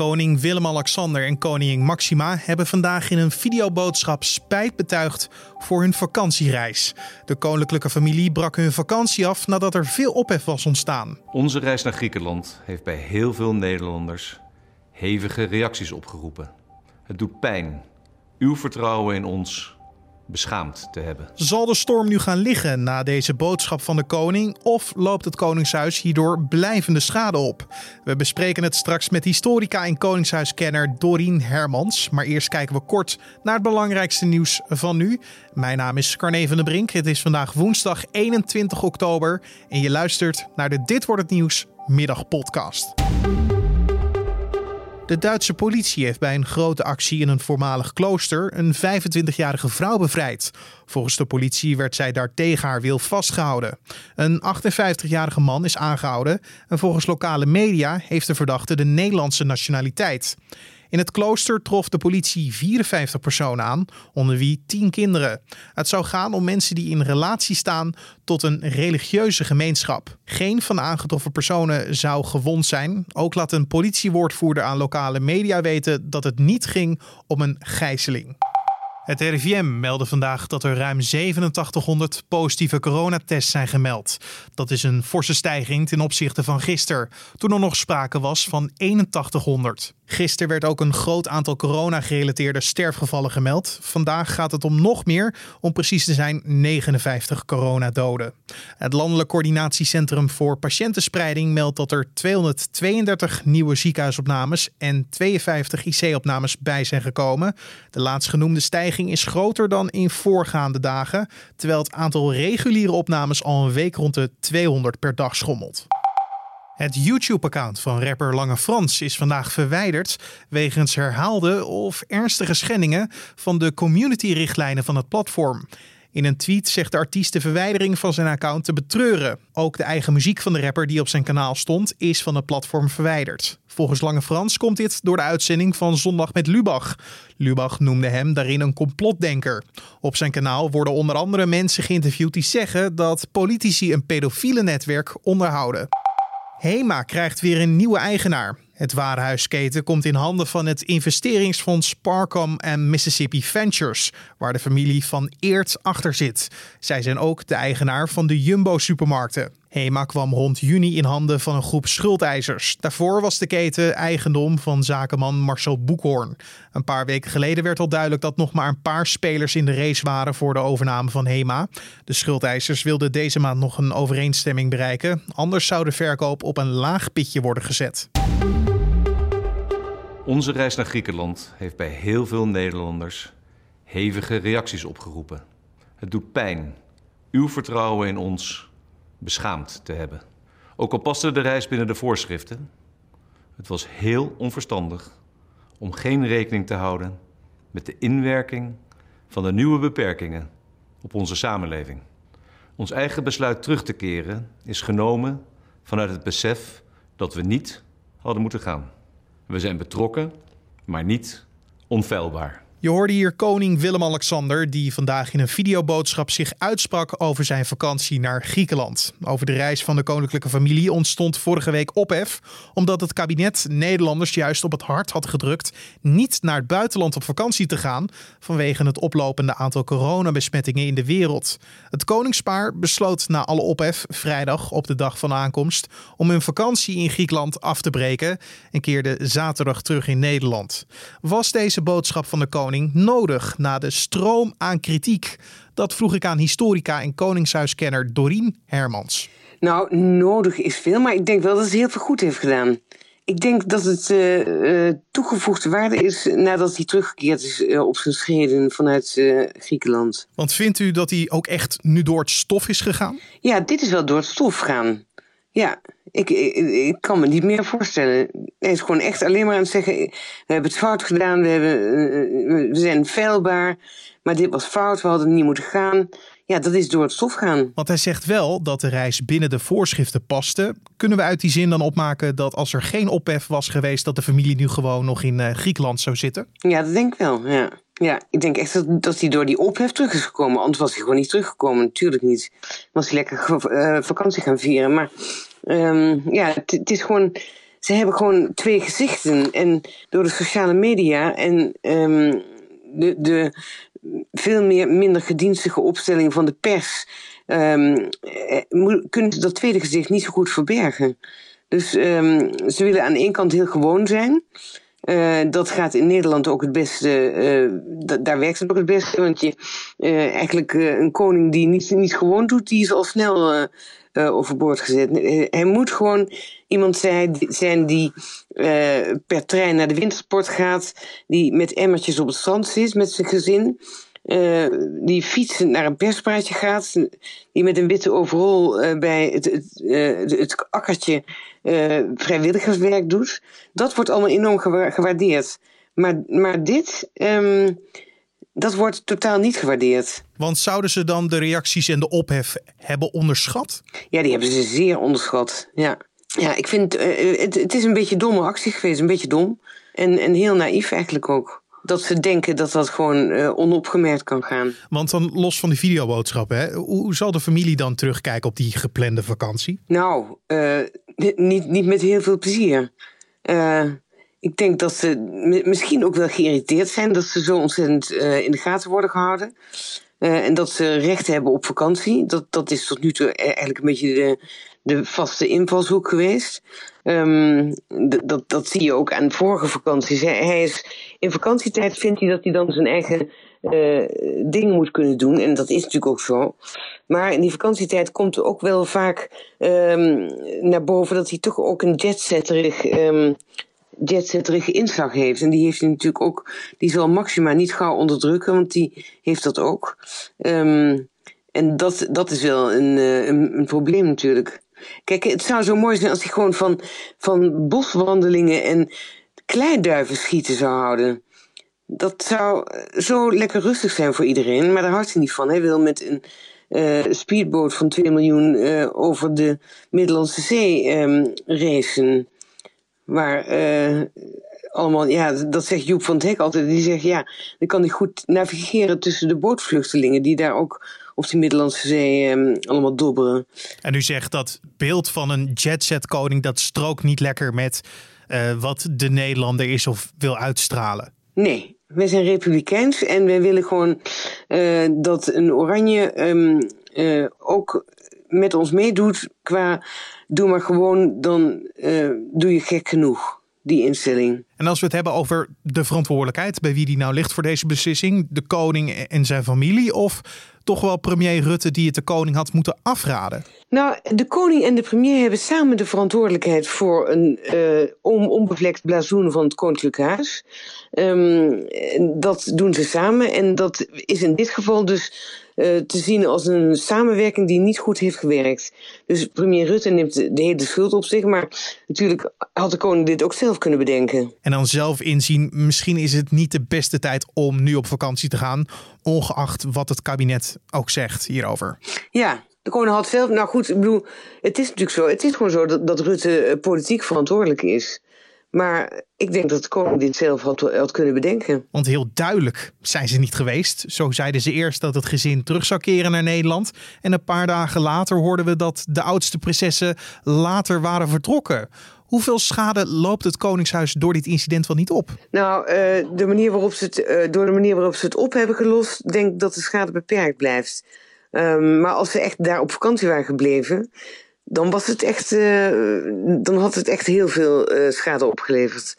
Koning Willem-Alexander en koningin Maxima hebben vandaag in een videoboodschap spijt betuigd voor hun vakantiereis. De koninklijke familie brak hun vakantie af nadat er veel ophef was ontstaan. Onze reis naar Griekenland heeft bij heel veel Nederlanders hevige reacties opgeroepen. Het doet pijn. Uw vertrouwen in ons beschaamd te hebben. Zal de storm nu gaan liggen na deze boodschap van de koning of loopt het Koningshuis hierdoor blijvende schade op? We bespreken het straks met historica en Koningshuiskenner Dorien Hermans. Maar eerst kijken we kort naar het belangrijkste nieuws van nu. Mijn naam is Carne van der Brink. Het is vandaag woensdag 21 oktober en je luistert naar de Dit wordt het nieuws middagpodcast. De Duitse politie heeft bij een grote actie in een voormalig klooster een 25-jarige vrouw bevrijd. Volgens de politie werd zij daar tegen haar wil vastgehouden. Een 58-jarige man is aangehouden en volgens lokale media heeft de verdachte de Nederlandse nationaliteit. In het klooster trof de politie 54 personen aan, onder wie 10 kinderen. Het zou gaan om mensen die in relatie staan tot een religieuze gemeenschap. Geen van de aangetroffen personen zou gewond zijn. Ook laat een politiewoordvoerder aan lokale media weten dat het niet ging om een gijzeling. Het RIVM meldde vandaag dat er ruim 8700 positieve coronatests zijn gemeld. Dat is een forse stijging ten opzichte van gisteren, toen er nog sprake was van 8100. Gisteren werd ook een groot aantal corona-gerelateerde sterfgevallen gemeld. Vandaag gaat het om nog meer, om precies te zijn 59 coronadoden. Het Landelijk Coördinatiecentrum voor Patiëntenspreiding meldt dat er 232 nieuwe ziekenhuisopnames en 52 IC-opnames bij zijn gekomen. De laatstgenoemde stijging is groter dan in voorgaande dagen, terwijl het aantal reguliere opnames al een week rond de 200 per dag schommelt. Het YouTube-account van rapper Lange Frans is vandaag verwijderd wegens herhaalde of ernstige schendingen van de community-richtlijnen van het platform. In een tweet zegt de artiest de verwijdering van zijn account te betreuren. Ook de eigen muziek van de rapper die op zijn kanaal stond is van het platform verwijderd. Volgens Lange Frans komt dit door de uitzending van Zondag met Lubach. Lubach noemde hem daarin een complotdenker. Op zijn kanaal worden onder andere mensen geïnterviewd die zeggen dat politici een pedofiele netwerk onderhouden. HEMA krijgt weer een nieuwe eigenaar. Het warenhuisketen komt in handen van het investeringsfonds Sparcom en Mississippi Ventures, waar de familie van Eert achter zit. Zij zijn ook de eigenaar van de Jumbo-supermarkten. HEMA kwam rond juni in handen van een groep schuldeisers. Daarvoor was de keten eigendom van zakenman Marcel Boekhoorn. Een paar weken geleden werd al duidelijk dat nog maar een paar spelers in de race waren voor de overname van HEMA. De schuldeisers wilden deze maand nog een overeenstemming bereiken. Anders zou de verkoop op een laag pitje worden gezet. Onze reis naar Griekenland heeft bij heel veel Nederlanders hevige reacties opgeroepen. Het doet pijn. Uw vertrouwen in ons beschaamd te hebben. Ook al paste de reis binnen de voorschriften, het was heel onverstandig om geen rekening te houden met de inwerking van de nieuwe beperkingen op onze samenleving. Ons eigen besluit terug te keren is genomen vanuit het besef dat we niet hadden moeten gaan. We zijn betrokken, maar niet onfeilbaar. Je hoorde hier koning Willem-Alexander, die vandaag in een videoboodschap zich uitsprak over zijn vakantie naar Griekenland. Over de reis van de koninklijke familie ontstond vorige week ophef, omdat het kabinet Nederlanders juist op het hart had gedrukt niet naar het buitenland op vakantie te gaan vanwege het oplopende aantal coronabesmettingen in de wereld. Het koningspaar besloot na alle ophef vrijdag op de dag van aankomst om hun vakantie in Griekenland af te breken en keerde zaterdag terug in Nederland. Was deze boodschap van de koning nodig na de stroom aan kritiek? Dat vroeg ik aan historica en koningshuiskenner Dorien Hermans. Nou, nodig is veel, maar ik denk wel dat het heel veel goed heeft gedaan. Ik denk dat het uh, toegevoegde waarde is nadat hij teruggekeerd is uh, op zijn schreden vanuit Griekenland. Want vindt u dat hij ook echt nu door het stof is gegaan? Ja, dit is wel door het stof gegaan. Ja, ik, ik, ik, kan me niet meer voorstellen. Hij is gewoon echt alleen maar aan het zeggen: we hebben het fout gedaan, we, hebben, we zijn feilbaar, maar dit was fout, we hadden niet moeten gaan. Ja, dat is door het stof gaan. Want hij zegt wel dat de reis binnen de voorschriften paste. Kunnen we uit die zin dan opmaken dat als er geen ophef was geweest, dat de familie nu gewoon nog in uh, Griekenland zou zitten? Ja, dat denk ik wel. Ja. Ja, ik denk echt dat, dat hij door die ophef terug is gekomen. Anders was hij gewoon niet teruggekomen. Natuurlijk niet. Was hij lekker uh, vakantie gaan vieren. Maar um, ja, het is gewoon ze hebben gewoon twee gezichten. En door de sociale media en ehm, de, de veel meer, minder gedienstige opstelling van de pers. Um, kunnen ze dat tweede gezicht niet zo goed verbergen. Dus ze willen aan de ene kant heel gewoon zijn. Uh, dat gaat in Nederland ook het beste, uh, daar werkt het ook het beste. Want je, uh, eigenlijk een koning die niet, niet gewoon doet, die is al snel overboord gezet. hij moet gewoon iemand zijn, zijn die per trein naar de wintersport gaat, die met emmertjes op het strand zit met zijn gezin. Uh, die fietsend naar een perspraatje gaat, die met een witte overal uh, bij het, het, uh, het akkertje vrijwilligerswerk doet. Dat wordt allemaal enorm gewaardeerd. Maar, maar dit, um, dat wordt totaal niet gewaardeerd. Want zouden ze dan de reacties en de ophef hebben onderschat? Ja, die hebben ze zeer onderschat. Ja, ja ik vind het, het is een beetje domme actie geweest, een beetje dom. En, en heel naïef eigenlijk ook dat ze denken dat dat gewoon uh, onopgemerkt kan gaan. Want dan los van die videoboodschappen, hè, hoe zal de familie dan terugkijken op die geplande vakantie? Nou, uh, niet, niet met heel veel plezier. Uh, ik denk dat ze misschien ook wel geïrriteerd zijn dat ze zo ontzettend in de gaten worden gehouden. en dat ze recht hebben op vakantie. Dat, dat is tot nu toe e-, eigenlijk een beetje de, de vaste invalshoek geweest. Um, dat, dat zie je ook aan vorige vakanties. Hij is, in vakantietijd vindt hij dat hij dan zijn eigen uh, dingen moet kunnen doen. En dat is natuurlijk ook zo. Maar in die vakantietijd komt er ook wel vaak um, naar boven dat hij toch ook een jetsetterig, um, inslag heeft. En die heeft hij natuurlijk ook. Die zal Maxima niet gauw onderdrukken, want die heeft dat ook. En dat, dat is wel een, een, een probleem natuurlijk. Kijk, het zou zo mooi zijn als hij gewoon van, van boswandelingen en kleiduiven schieten zou houden. Dat zou zo lekker rustig zijn voor iedereen, maar daar houdt hij niet van. Hij wil met een uh, speedboot van 2 miljoen uh, over de Middellandse Zee um, racen. Waar allemaal, ja, dat zegt Joep van het Hek altijd. Die zegt, ja, dan kan hij goed navigeren tussen de bootvluchtelingen die daar ook op die Middellandse Zee um, allemaal dobberen. En u zegt dat beeld van een jetset koning, dat strookt niet lekker met uh, wat de Nederlander is of wil uitstralen. Nee, wij zijn republikeins en wij willen gewoon uh, dat een oranje um, uh, ook met ons meedoet qua doe maar gewoon, dan doe je gek genoeg die instelling. En als we het hebben over de verantwoordelijkheid, bij wie die nou ligt voor deze beslissing, de koning en zijn familie, of toch wel premier Rutte die het de koning had moeten afraden? Nou, de koning en de premier hebben samen de verantwoordelijkheid voor een uh, onbevlekt blazoen van het Koninklijk Huis. Um, dat doen ze samen en dat is in dit geval dus te zien als een samenwerking die niet goed heeft gewerkt. Dus premier Rutte neemt de hele schuld op zich, maar natuurlijk had de koning dit ook zelf kunnen bedenken. En dan zelf inzien, misschien is het niet de beste tijd om nu op vakantie te gaan, ongeacht wat het kabinet ook zegt hierover. Ja, de koning had zelf. Nou goed, ik bedoel, het is natuurlijk zo. Het is gewoon zo dat, dat Rutte eh, politiek verantwoordelijk is. Maar ik denk dat de koning dit zelf had, had, kunnen bedenken. Want heel duidelijk zijn ze niet geweest. Zo zeiden ze eerst dat het gezin terug zou keren naar Nederland. En een paar dagen later hoorden we dat de oudste prinsessen later waren vertrokken. Hoeveel schade loopt het Koningshuis door dit incident wel niet op? Nou, uh, de manier waarop ze het, uh, door de manier waarop ze het op hebben gelost, denk ik dat de schade beperkt blijft. Um, maar als ze echt daar op vakantie waren gebleven, dan was het echt, uh, dan had het echt heel veel uh, schade opgeleverd.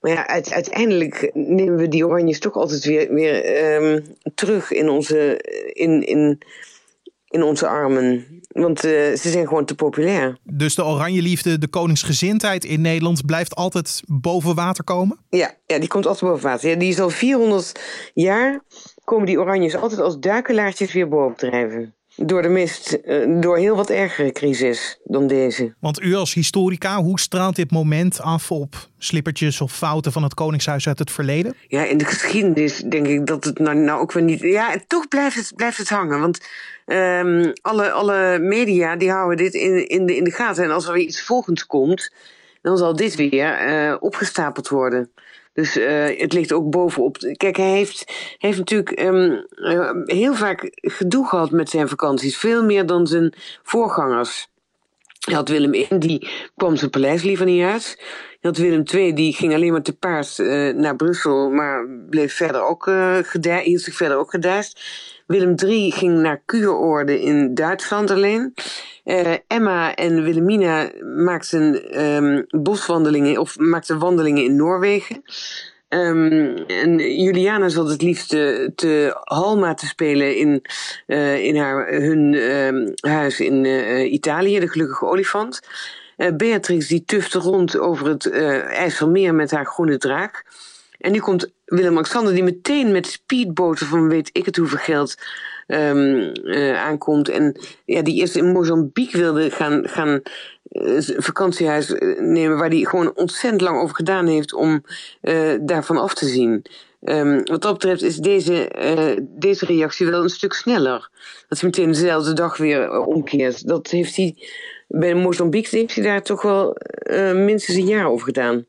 Maar ja, uiteindelijk nemen we die oranjes toch altijd weer, weer um, terug in onze, in, in, in onze armen. Want uh, ze zijn gewoon te populair. Dus de oranje liefde, de koningsgezindheid in Nederland blijft altijd boven water komen? Ja, ja die komt altijd boven water. Ja, die is al 400 jaar komen die oranjes altijd als duikelaartjes weer boven drijven door de mist, eh, door heel wat ergere crisis dan deze. Want u als historica, hoe straalt dit moment af op slippertjes of fouten van het Koningshuis uit het verleden? Ja, in de geschiedenis denk ik dat het nou, nou ook weer niet. Ja, toch blijft het, blijft het hangen. Want um, alle, alle media die houden dit in, in, de, in de gaten. En als er weer iets volgens komt, dan zal dit weer uh, opgestapeld worden. Dus uh, het ligt ook bovenop. Kijk, hij heeft, heeft natuurlijk um, heel vaak gedoe gehad met zijn vakanties. Veel meer dan zijn voorgangers. Je had Willem I, die kwam zijn paleis liever niet uit. Je had Willem II, die ging alleen maar te paard uh, naar Brussel, maar bleef verder ook, uh, hield zich verder ook gedijst. Willem III ging naar kuuroorde in Duitsland alleen. Uh, Emma en Wilhelmina maakten um, boswandelingen of maakten wandelingen in Noorwegen. Um, en Juliana zat het liefst te, te Halma te spelen in, uh, in haar, hun um, huis in uh, Italië, de Gelukkige Olifant. Beatrix die tufte rond over het IJsselmeer met haar groene draak. En nu komt Willem-Alexander die meteen met speedboten van weet ik het hoeveel geld um, aankomt. En ja, die eerst in Mozambique wilde gaan, gaan vakantiehuis nemen, waar hij gewoon ontzettend lang over gedaan heeft om uh, daarvan af te zien. Um, wat dat betreft is deze, deze reactie wel een stuk sneller. Dat hij meteen dezelfde dag weer omkeert. Dat heeft hij bij Mozambique heeft hij daar toch wel minstens een jaar over gedaan.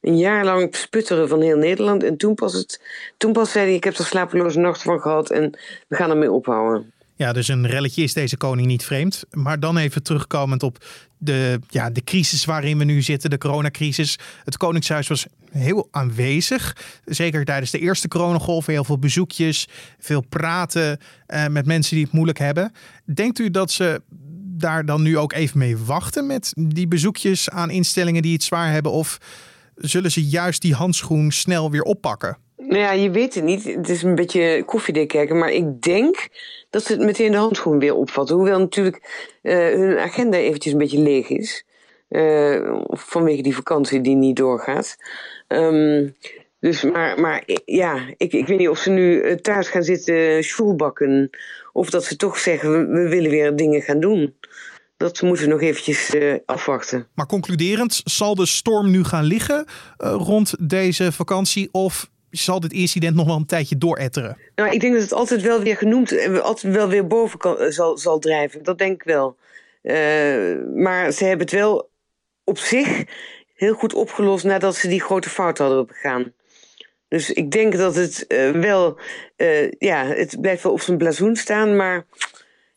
Een jaar lang sputteren van heel Nederland. En toen pas, het, toen pas zei hij: Ik heb er slapeloze nacht van gehad en we gaan ermee ophouden. Ja, dus een relletje is deze koning niet vreemd. Maar dan even terugkomend op de, ja, de crisis waarin we nu zitten, de coronacrisis. Het Koningshuis was heel aanwezig. Zeker tijdens de eerste coronagolf. Heel veel bezoekjes, veel praten eh, met mensen die het moeilijk hebben. Denkt u dat ze daar dan nu ook even mee wachten met die bezoekjes aan instellingen die het zwaar hebben? Of zullen ze juist die handschoen snel weer oppakken? Nou ja, je weet het niet. Het is een beetje koffiedik kijken. Maar ik denk dat ze het meteen de handschoen weer opvatten. Hoewel natuurlijk uh, hun agenda eventjes een beetje leeg is. Uh, vanwege die vakantie die niet doorgaat. Um, dus, maar, maar ja, ik, ik weet niet of ze nu eh, thuis gaan zitten schoolbakken. Of dat ze toch zeggen, we willen weer dingen gaan doen dat moeten we nog eventjes uh, afwachten. Maar concluderend, zal de storm nu gaan liggen uh, rond deze vakantie? Of zal dit incident nog wel een tijdje dooretteren? Nou, ik denk dat het altijd wel weer genoemd en altijd wel weer boven kan, eh, zal, zal drijven. Dat denk ik wel. Uh, maar ze hebben het wel op zich heel goed opgelost nadat ze die grote fout hadden begaan. Dus ik denk dat het wel, ja, het blijft wel op zijn blazoen staan, maar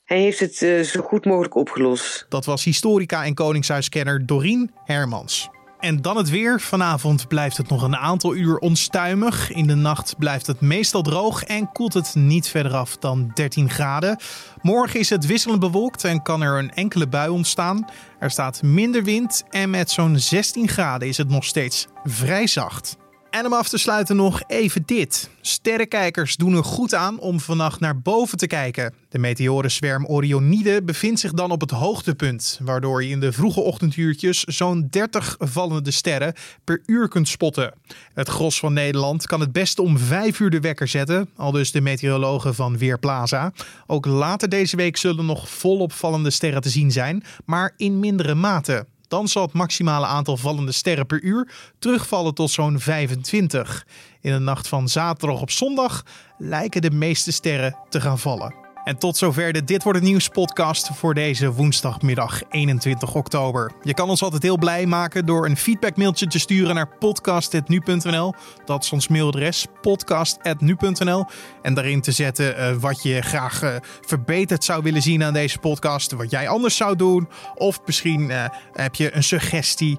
hij heeft het uh, zo goed mogelijk opgelost. Dat was historica en koningshuiskenner Dorien Hermans. En dan het weer. Vanavond blijft het nog een aantal uur onstuimig. In de nacht blijft het meestal droog en koelt het niet verder af dan 13 graden. Morgen is het wisselend bewolkt en kan er een enkele bui ontstaan. Er staat minder wind en met zo'n 16 graden is het nog steeds vrij zacht. En om af te sluiten nog even dit. Sterrenkijkers doen er goed aan om vannacht naar boven te kijken. De meteorenzwerm Orionide bevindt zich dan op het hoogtepunt, waardoor je in de vroege ochtenduurtjes zo'n 30 vallende sterren per uur kunt spotten. Het gros van Nederland kan het beste om 5 uur de wekker zetten, al dus de meteorologen van Weerplaza. Ook later deze week zullen nog volop vallende sterren te zien zijn, maar in mindere mate. Dan zal het maximale aantal vallende sterren per uur terugvallen tot zo'n 25. In de nacht van zaterdag op zondag lijken de meeste sterren te gaan vallen. En tot zover de Dit Wordt Het Nieuws podcast voor deze woensdagmiddag 21 oktober. Je kan ons altijd heel blij maken door een feedbackmailtje te sturen naar podcast.nu.nl. Dat is ons mailadres, podcast.nu.nl. En daarin te zetten uh, wat je graag uh, verbeterd zou willen zien aan deze podcast. Wat jij anders zou doen. Of misschien uh, heb je een suggestie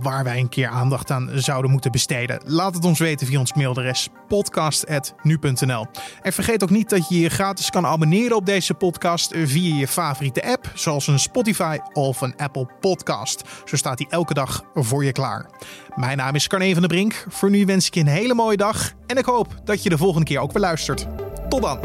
waar wij een keer aandacht aan zouden moeten besteden. Laat het ons weten via ons mailadres, podcast.nu.nl. En vergeet ook niet dat je je gratis kan abonneren op deze podcast via je favoriete app, zoals een Spotify of een Apple Podcast. Zo staat hij elke dag voor je klaar. Mijn naam is Carne van der Brink. Voor nu wens ik je een hele mooie dag en ik hoop dat je de volgende keer ook weer luistert. Tot dan!